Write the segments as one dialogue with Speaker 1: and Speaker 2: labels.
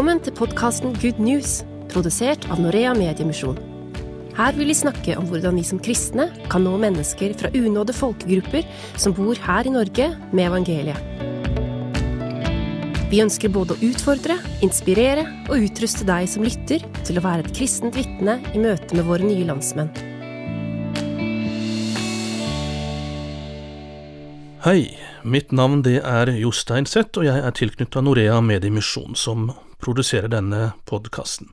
Speaker 1: Velkommen til podkasten Good News, produsert av Norea Mediemisjon. Her vil vi snakke om hvordan vi som kristne kan nå mennesker fra unådde folkegrupper som bor her i Norge, med evangeliet. Vi ønsker både å utfordre, inspirere og utruste deg som lytter, til å være et kristent vitne i møte med våre nye landsmenn.
Speaker 2: Hei, mitt navn det er Jostein Seth, og jeg er tilknyttet Norea Mediemisjon, som produserer denne podkasten.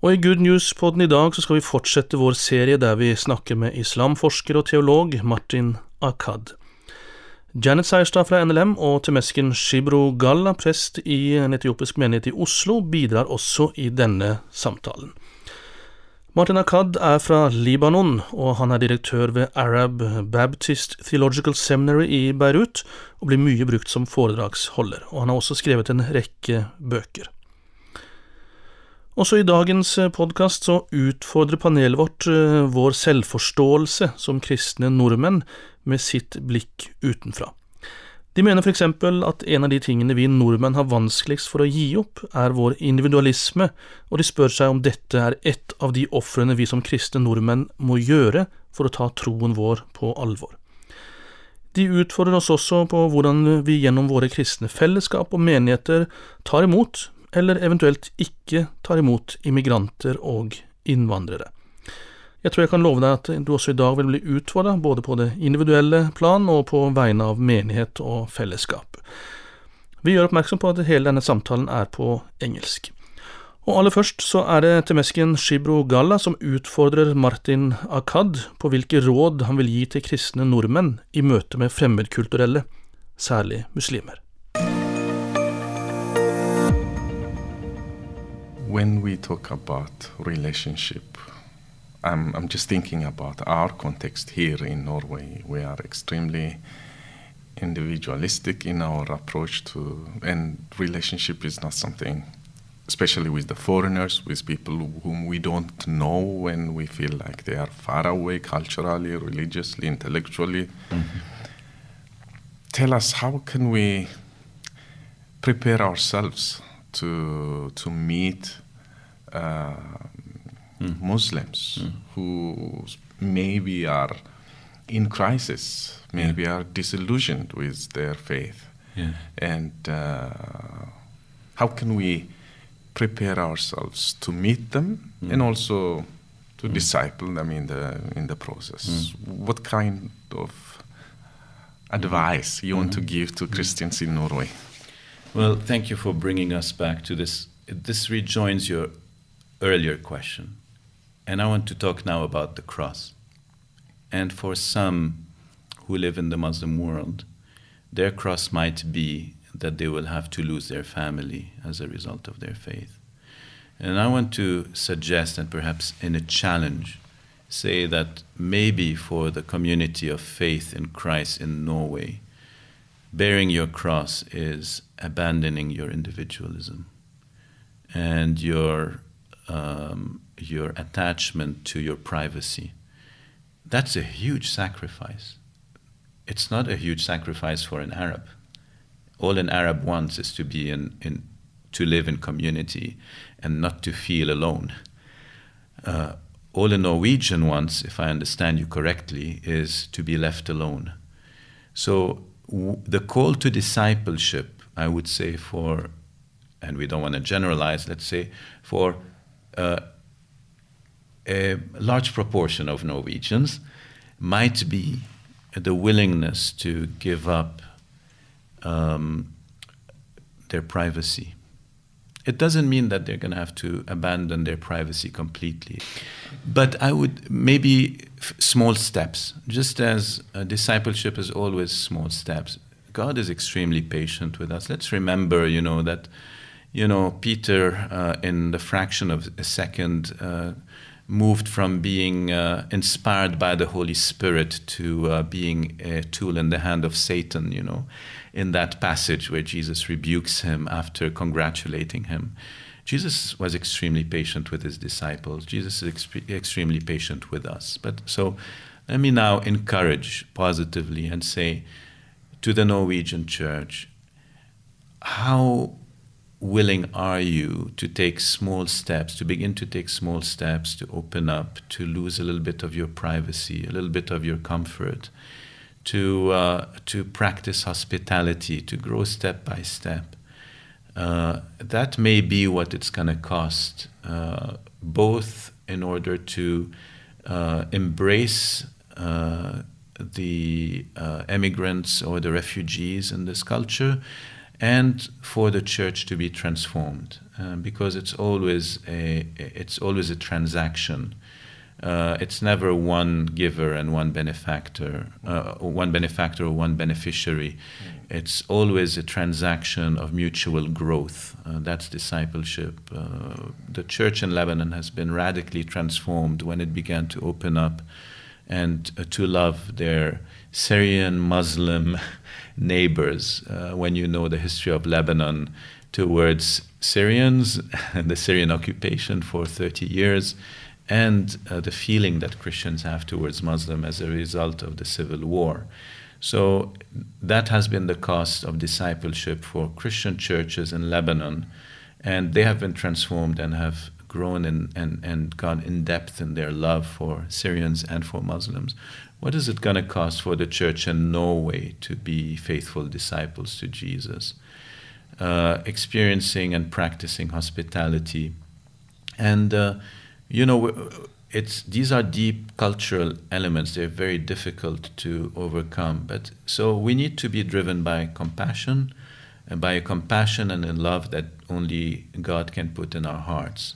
Speaker 2: Og i Good News-poden i dag så skal vi fortsette vår serie der vi snakker med islamforsker og teolog Martin Akad. Janet Seierstad fra NLM og temesken Shibro Galla, prest i en etiopisk menighet i Oslo, bidrar også i denne samtalen. Martin Akad er fra Libanon, og han er direktør ved Arab Baptist Theological Seminary i Beirut, og blir mye brukt som foredragsholder. Og han har også skrevet en rekke bøker. Også i dagens podkast så utfordrer panelet vårt eh, vår selvforståelse som kristne nordmenn med sitt blikk utenfra. De mener f.eks. at en av de tingene vi nordmenn har vanskeligst for å gi opp, er vår individualisme, og de spør seg om dette er ett av de ofrene vi som kristne nordmenn må gjøre for å ta troen vår på alvor. De utfordrer oss også på hvordan vi gjennom våre kristne fellesskap og menigheter tar imot, eller eventuelt ikke tar imot, immigranter og innvandrere. Jeg tror jeg kan love deg at du også i dag vil bli utfordra, både på det individuelle plan og på vegne av menighet og fellesskap. Vi gjør oppmerksom på at hele denne samtalen er på engelsk. Og aller først så er det temesken Shibro Galla som utfordrer Martin Akad på hvilke råd han vil gi til kristne nordmenn i møte med fremmedkulturelle, særlig muslimer.
Speaker 3: When we talk about relationship I'm, I'm just thinking about our context here in Norway. We are extremely individualistic in our approach to, and relationship is not something, especially with the foreigners, with people whom we don't know when we feel like they are far away culturally, religiously, intellectually. Mm-hmm. Tell us how can we prepare ourselves to to meet. Uh, mm. Muslims mm. who maybe are in crisis, maybe yeah. are disillusioned with their faith. Yeah. And uh, how can we prepare ourselves to meet them mm. and also to mm. disciple them in the in the process? Mm. What kind of advice you want to give to. Christians in Norway?
Speaker 4: Well, thank you for bringing us back to this. This rejoins your earlier question. And I want to talk now about the cross. And for some who live in the Muslim world, their cross might be that they will have to lose their family as a result of their faith. And I want to suggest, and perhaps in a challenge, say that maybe for the community of faith in Christ in Norway, bearing your cross is abandoning your individualism and your um, your attachment to your privacy. That's a huge sacrifice. It's not a huge sacrifice for an Arab. All an Arab wants is to be in, in to live in community and not to feel alone. Uh, all a Norwegian wants, if I understand you correctly, is to be left alone. So w- the call to discipleship, I would say, for, and we don't want to generalize, let's say, for uh, a large proportion of Norwegians might be the willingness to give up um, their privacy. It doesn't mean that they're going to have to abandon their privacy completely. But I would maybe small steps, just as discipleship is always small steps. God is extremely patient with us. Let's remember, you know, that, you know, Peter, uh, in the fraction of a second, uh, moved from being uh, inspired by the Holy Spirit to uh, being a tool in the hand of Satan, you know, in that passage where Jesus rebukes him after congratulating him. Jesus was extremely patient with his disciples. Jesus is extremely patient with us. But so let me now encourage positively and say to the Norwegian church, how willing are you to take small steps, to begin to take small steps, to open up, to lose a little bit of your privacy, a little bit of your comfort, to, uh, to practice hospitality, to grow step by step? Uh, that may be what it's going to cost, uh, both in order to uh, embrace uh, the uh, immigrants or the refugees in this culture and for the church to be transformed uh, because it's always a it's always a transaction uh, it's never one giver and one benefactor uh, one benefactor or one beneficiary. It's always a transaction of mutual growth. Uh, that's discipleship. Uh, the church in lebanon has been radically transformed when it began to open up and uh, to love their syrian muslim neighbors. Uh, when you know the history of Lebanon towards Syrians and the Syrian occupation for 30 years and uh, the feeling that Christians have towards Muslim as a result of the civil war. So that has been the cost of discipleship for Christian churches in Lebanon, and they have been transformed and have grown in, and, and gone in depth in their love for Syrians and for Muslims. What is it going to cost for the church in Norway to be faithful disciples to Jesus? Uh, experiencing and practicing hospitality. And, uh, you know, it's, these are deep cultural elements. They're very difficult to overcome. But so we need to be driven by compassion, and by a compassion and a love that only God can put in our hearts.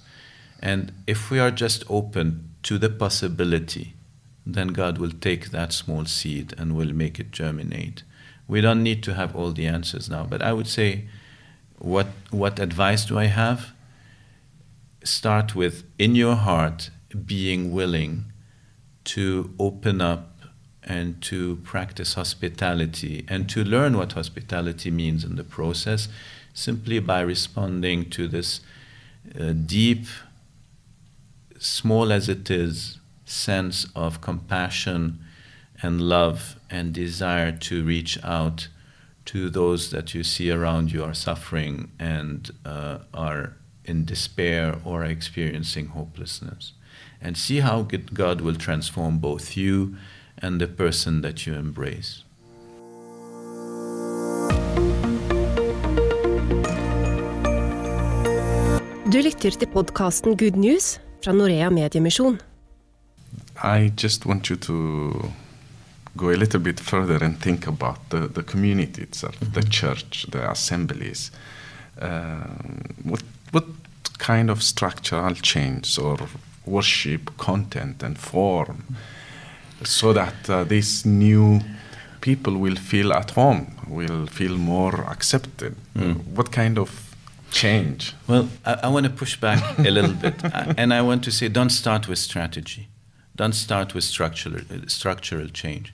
Speaker 4: And if we are just open to the possibility then God will take that small seed and will make it germinate. We don't need to have all the answers now, but I would say, what, what advice do I have? Start with, in your heart, being willing to open up and to practice hospitality and to learn what hospitality means in the process simply by responding to this uh, deep, small as it is, sense of compassion and love and desire to reach out to those that you see around you are suffering and uh, are in despair or experiencing hopelessness. And see how God will transform both you and the person that you embrace.
Speaker 1: Du lytter til podkasten Good News fra Norea Mediemisjon.
Speaker 3: I just want you to go a little bit further and think about the, the community itself, mm-hmm. the church, the assemblies. Uh, what, what kind of structural change or worship content and form so that uh, these new people will feel at home, will feel more accepted? Mm. What kind of change?
Speaker 4: Well, I, I want to push back a little bit, and I want to say don't start with strategy. Don't start with structural, structural change.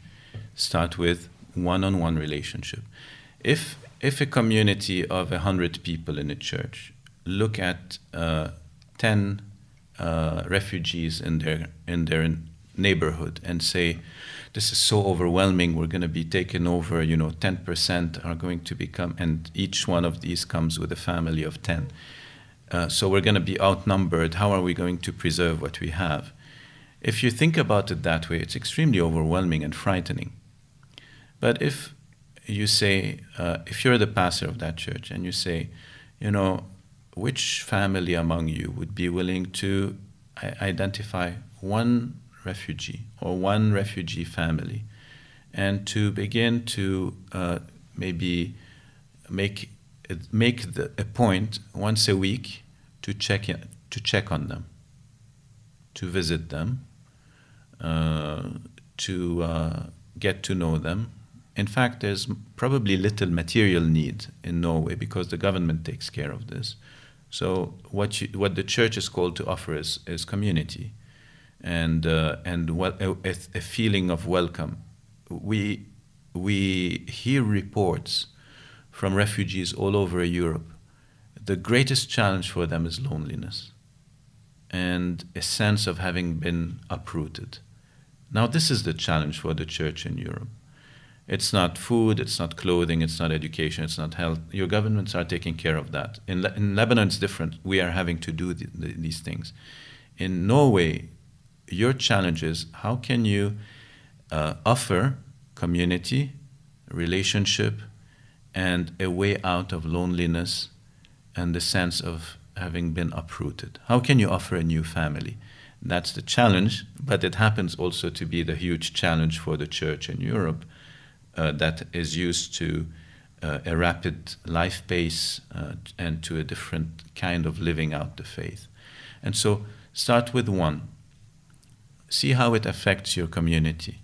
Speaker 4: Start with one on one relationship. If, if a community of 100 people in a church look at uh, 10 uh, refugees in their, in their neighborhood and say, this is so overwhelming, we're going to be taken over, you know, 10% are going to become, and each one of these comes with a family of 10. Uh, so we're going to be outnumbered. How are we going to preserve what we have? If you think about it that way, it's extremely overwhelming and frightening. But if you say, uh, if you're the pastor of that church and you say, you know, which family among you would be willing to identify one refugee or one refugee family and to begin to uh, maybe make make the, a point once a week to check in, to check on them, to visit them, uh, to uh, get to know them. In fact, there's probably little material need in Norway because the government takes care of this. So what you, what the church is called to offer is, is community, and uh, and well, a, a, feeling of welcome. We we hear reports from refugees all over Europe. The greatest challenge for them is loneliness and a sense of having been uprooted. Now, this is the challenge for the church in Europe. It's not food, it's not clothing, it's not education, it's not health. Your governments are taking care of that. In, Le- in Lebanon, it's different. We are having to do the, the, these things. In Norway, your challenge is how can you uh, offer community, relationship, and a way out of loneliness and the sense of having been uprooted? How can you offer a new family? That's the challenge, but it happens also to be the huge challenge for the church in Europe uh, that is used to uh, a rapid life pace uh, and to a different kind of living out the faith. And so start with one, see how it affects your community.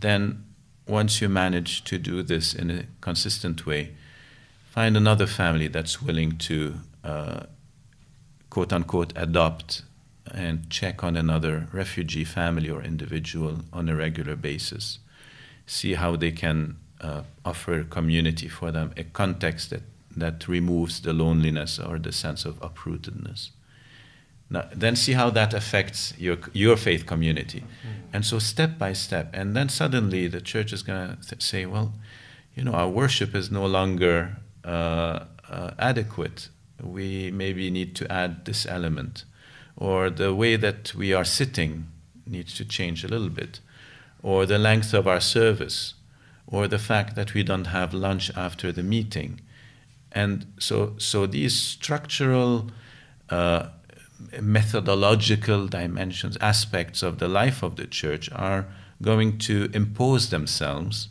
Speaker 4: Then, once you manage to do this in a consistent way, find another family that's willing to uh, quote unquote adopt and check on another refugee family or individual on a regular basis see how they can uh, offer community for them, a context that, that removes the loneliness or the sense of uprootedness. Now, then see how that affects your, your faith community. Mm-hmm. And so, step by step, and then suddenly the church is going to th- say, well, you know, our worship is no longer uh, uh, adequate. We maybe need to add this element. Or the way that we are sitting needs to change a little bit or the length of our service, or the fact that we don't have lunch after the meeting. And so, so these structural, uh, methodological dimensions, aspects of the life of the church are going to impose themselves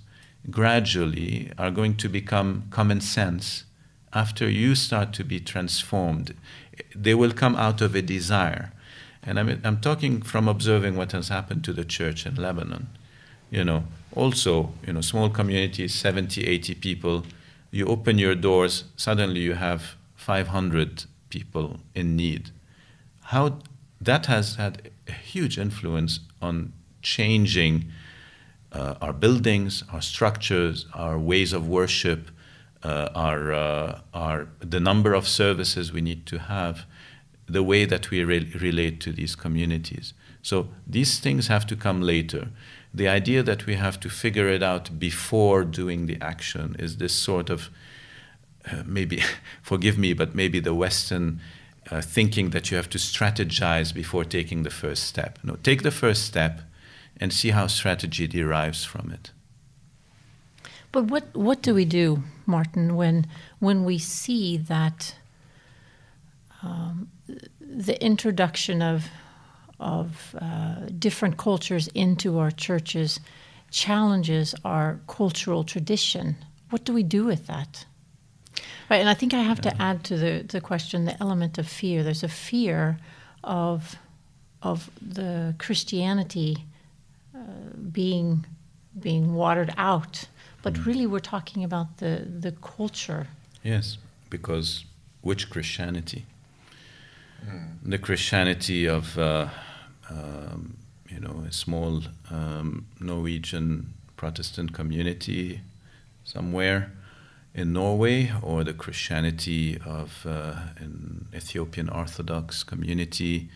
Speaker 4: gradually, are going to become common sense after you start to be transformed. They will come out of a desire. And I'm, I'm talking from observing what has happened to the church in Lebanon. You know, also, you know, small communities, 70, 80 people, you open your doors, suddenly you have 500 people in need. How that has had a huge influence on changing uh, our buildings, our structures, our ways of worship, uh, our, uh, our, the number of services we need to have, the way that we re- relate to these communities. So these things have to come later the idea that we have to figure it out before doing the action is this sort of uh, maybe, forgive me, but maybe the Western uh, thinking that you have to strategize before taking the first step. No, take the first step and see how strategy derives from it.
Speaker 5: But what, what do we do, Martin, when, when we see that um, the introduction of of uh, different cultures into our churches challenges our cultural tradition. What do we do with that? Right, and I think I have yeah. to add to the, the question the element of fear. There's a fear of of the Christianity uh, being being watered out, but mm. really we're talking about the the culture.
Speaker 4: Yes, because which Christianity? Mm. The Christianity of uh, um, you know, a small um, Norwegian Protestant community somewhere in Norway, or the Christianity of uh, an Ethiopian Orthodox community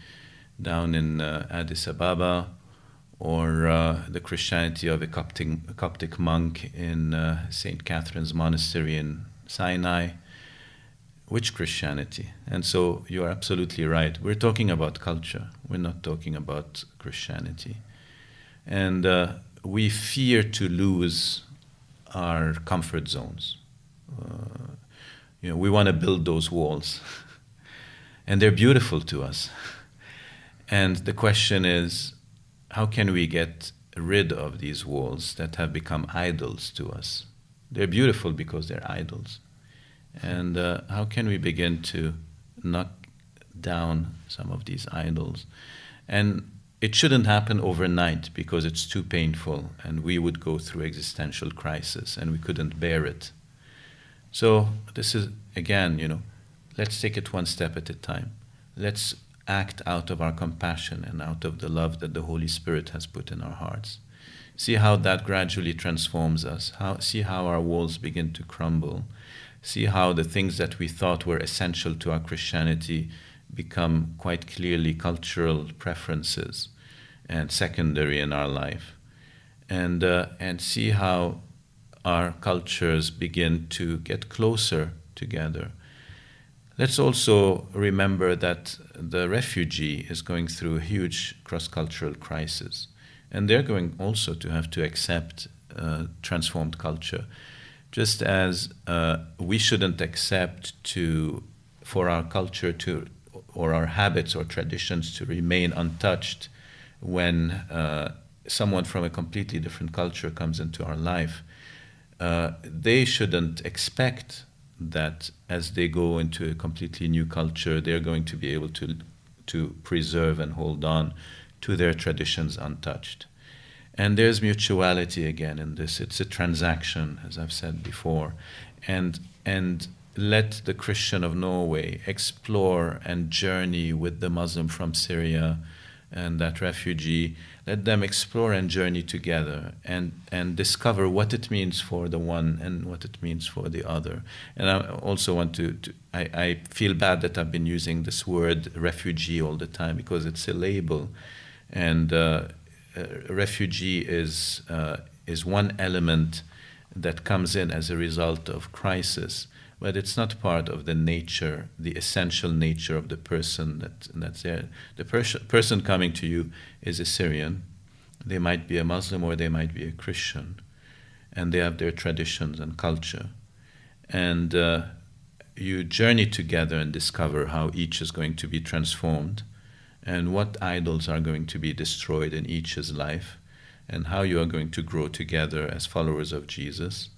Speaker 4: down in uh, Addis Ababa, or uh, the Christianity of a Coptic, a Coptic monk in uh, St. Catherine's Monastery in Sinai which Christianity? And so you are absolutely right. We're talking about culture, we're not talking about Christianity. And uh, we fear to lose our comfort zones. Uh, you know, we want to build those walls, and they're beautiful to us. And the question is, how can we get rid of these walls that have become idols to us? They're beautiful because they're idols. And uh, how can we begin to knock down some of these idols? And it shouldn't happen overnight because it's too painful and we would go through existential crisis and we couldn't bear it. So this is again, you know, let's take it one step at a time. Let's act out of our compassion and out of the love that the Holy Spirit has put in our hearts. See how that gradually transforms us. How, see how our walls begin to crumble see how the things that we thought were essential to our Christianity become quite clearly cultural preferences and secondary in our life. And, uh, and see how our cultures begin to get closer together. Let's also remember that the refugee is going through a huge cross cultural crisis, and they're going also to have to accept uh, transformed culture. Just as uh, we shouldn't accept to for our culture to or our habits or traditions to remain untouched when uh, someone from a completely different culture comes into our life, uh, they shouldn't expect that as they go into a completely new culture, they're going to be able to to preserve and hold on to their traditions untouched. And there's mutuality again in this. It's a transaction, as I've said before, and and let the Christian of Norway explore and journey with the Muslim from Syria and that refugee. Let them explore and journey together and, and discover what it means for the one and what it means for the other. And I also want to, to I, I feel bad that I've been using this word refugee all the time because it's a label. And uh, a refugee is, uh, is one element that comes in as a result of crisis but it's not part of the nature, the essential nature of the person that, that's there. The pers- person coming to you is a Syrian. They might be a Muslim or they might be a Christian, and they have their traditions and culture. And uh, you journey together and discover how each is going to be transformed, and what idols are going to be destroyed in each's life, and how you are going to grow together as followers of Jesus,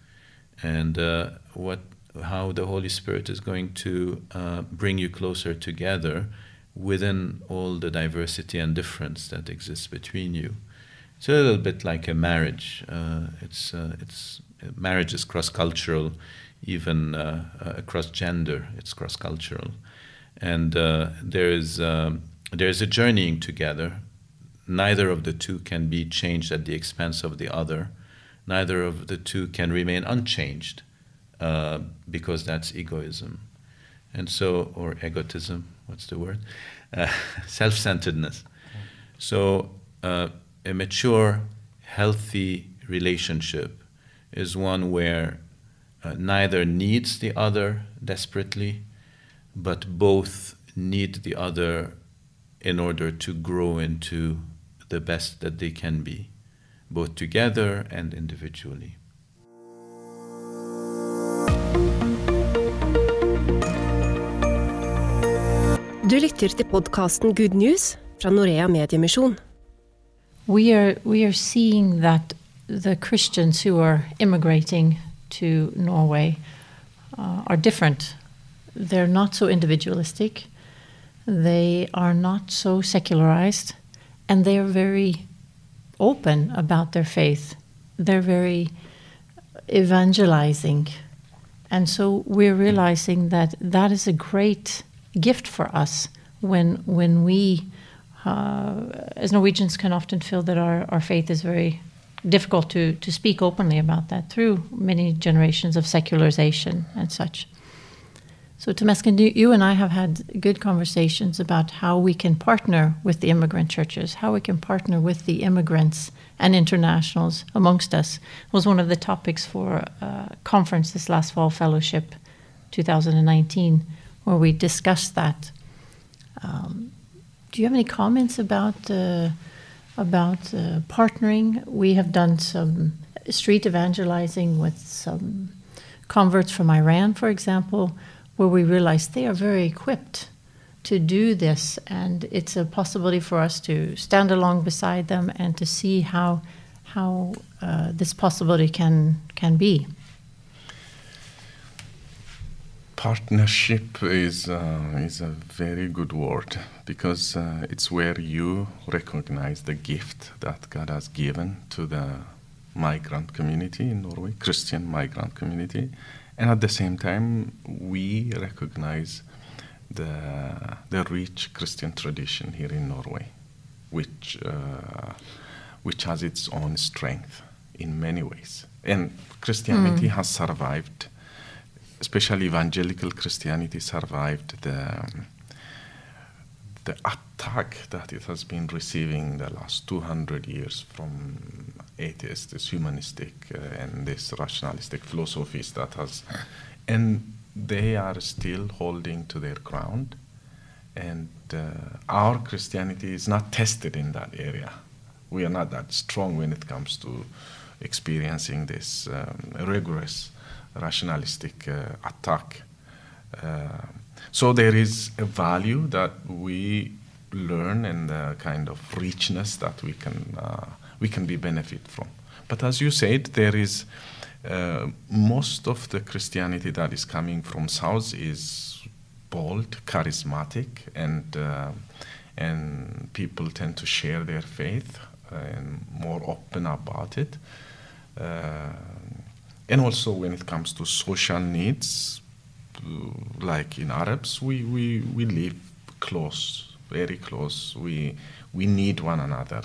Speaker 4: and uh, what how the Holy Spirit is going to uh, bring you closer together within all the diversity and difference that exists between you. It's a little bit like a marriage. Uh, it's uh, it's marriage is cross-cultural, even uh, uh, across gender. It's cross-cultural, and uh, there is um, there is a journeying together. Neither of the two can be changed at the expense of the other. Neither of the two can remain unchanged uh, because that's egoism. And so, or egotism, what's the word? Uh, Self centeredness. So, uh, a mature, healthy relationship is one where uh, neither needs the other desperately, but both need the other in order to grow into the best that they can be, both together and individually.
Speaker 1: Du lytter til podkasten Good News fra Norea Mediemisjon.
Speaker 5: We are we are seeing that the Christians who are immigrating to Norway uh, are different. They're not so individualistic. They are not so secularized, and they are very open about their faith. They're very evangelizing, and so we're realizing that that is a great gift for us when when we uh, as Norwegians can often feel that our, our faith is very difficult to, to speak openly about that through many generations of secularization and such. So, Temesgen, you and I have had good conversations about how we can partner with the immigrant churches, how we can partner with the immigrants and internationals amongst us. It was one of the topics for a conference this last fall, Fellowship 2019 where we discussed that. Um, do you have any comments about uh, about uh, partnering? We have done some street evangelizing with some converts from Iran, for example, where we realize they are very equipped to do this, and it's a possibility for us to stand along beside them and to see how how uh, this possibility can can be.
Speaker 3: Partnership is uh, is a very good word because uh, it's where you recognize the gift that God has given to the migrant community in Norway, Christian migrant community, and at the same time we recognize the the rich Christian tradition here in Norway, which uh, which has its own strength in many ways, and Christianity mm. has survived especially evangelical Christianity survived the the attack that it has been receiving the last 200 years from atheists, this humanistic uh, and this rationalistic philosophies that has, and they are still holding to their ground. And uh, our Christianity is not tested in that area. We are not that strong when it comes to experiencing this um, rigorous rationalistic uh, attack. Uh, so there is a value that we learn and the kind of richness that we can uh, we can be benefit from. But as you said, there is uh, most of the Christianity that is coming from South is bold, charismatic, and uh, and people tend to share their faith and more open about it. Uh, and also when it comes to social needs, like in Arabs, we, we, we live close, very close. We, we need one another.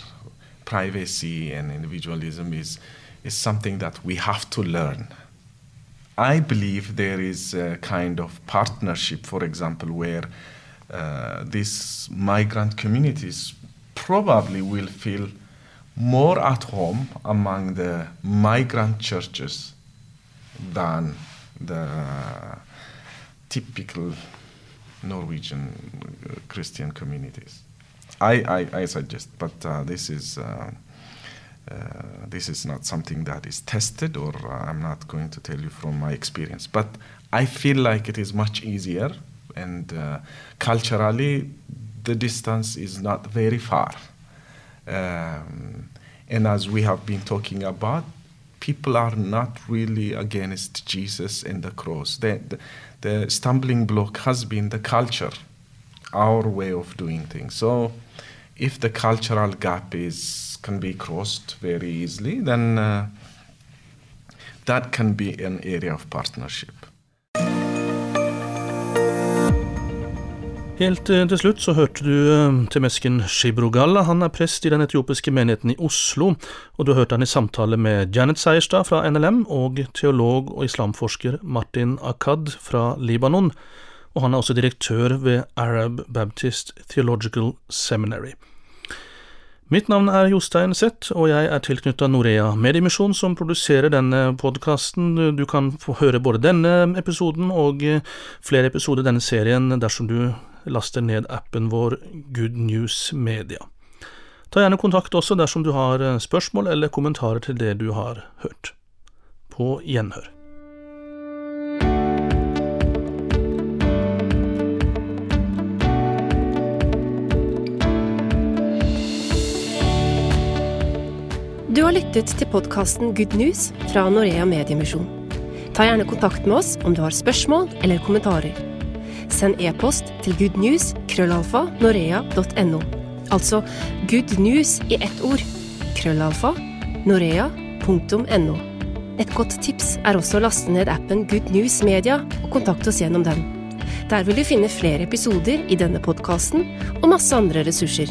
Speaker 3: Privacy and individualism is, is something that we have to learn. I believe there is a kind of partnership, for example, where uh, these migrant communities probably will feel more at home among the migrant churches than the typical Norwegian uh, Christian communities. I, I, I suggest, but uh, this is uh, uh, this is not something that is tested, or uh, I'm not going to tell you from my experience. But I feel like it is much easier, and uh, culturally, the distance is not very far. Um, and as we have been talking about, people are not really against Jesus and the cross. The, the, stumbling block has been the culture, our way of doing things. So, if the cultural gap is can be crossed very easily, then uh, that can be an area of partnership.
Speaker 2: Helt eh, til slutt så hørte du eh, temesken Shibrogalla. Han er prest i den etiopiske menigheten i Oslo, og du hørte han i samtale med Janet Seierstad fra NLM og teolog og islamforsker Martin Akad fra Libanon, og han er også direktør ved Arab Baptist Theological Seminary. Mitt navn er Jostein Seth, og jeg er tilknytta Norea Mediemisjon, som produserer denne podkasten. Du kan få høre både denne episoden og eh, flere episoder i denne serien dersom du laster ned appen vår Good News Media. Ta gjerne kontakt også dersom du har eh, spørsmål eller kommentarer til det du har hørt. På gjenhør.
Speaker 1: Du har lyttet til podkasten Good News fra Norea Mediemisjon. Ta gjerne kontakt med oss om du har spørsmål eller kommentarer. Send e-post til goodnews krøllalfa norea.no. Altså good news i ett ord. Krøllalfa norea.no. Et godt tips er også å laste ned appen Good News Media og kontakte oss gjennom den. Der vil du finne flere episoder i denne podkasten og masse andre ressurser.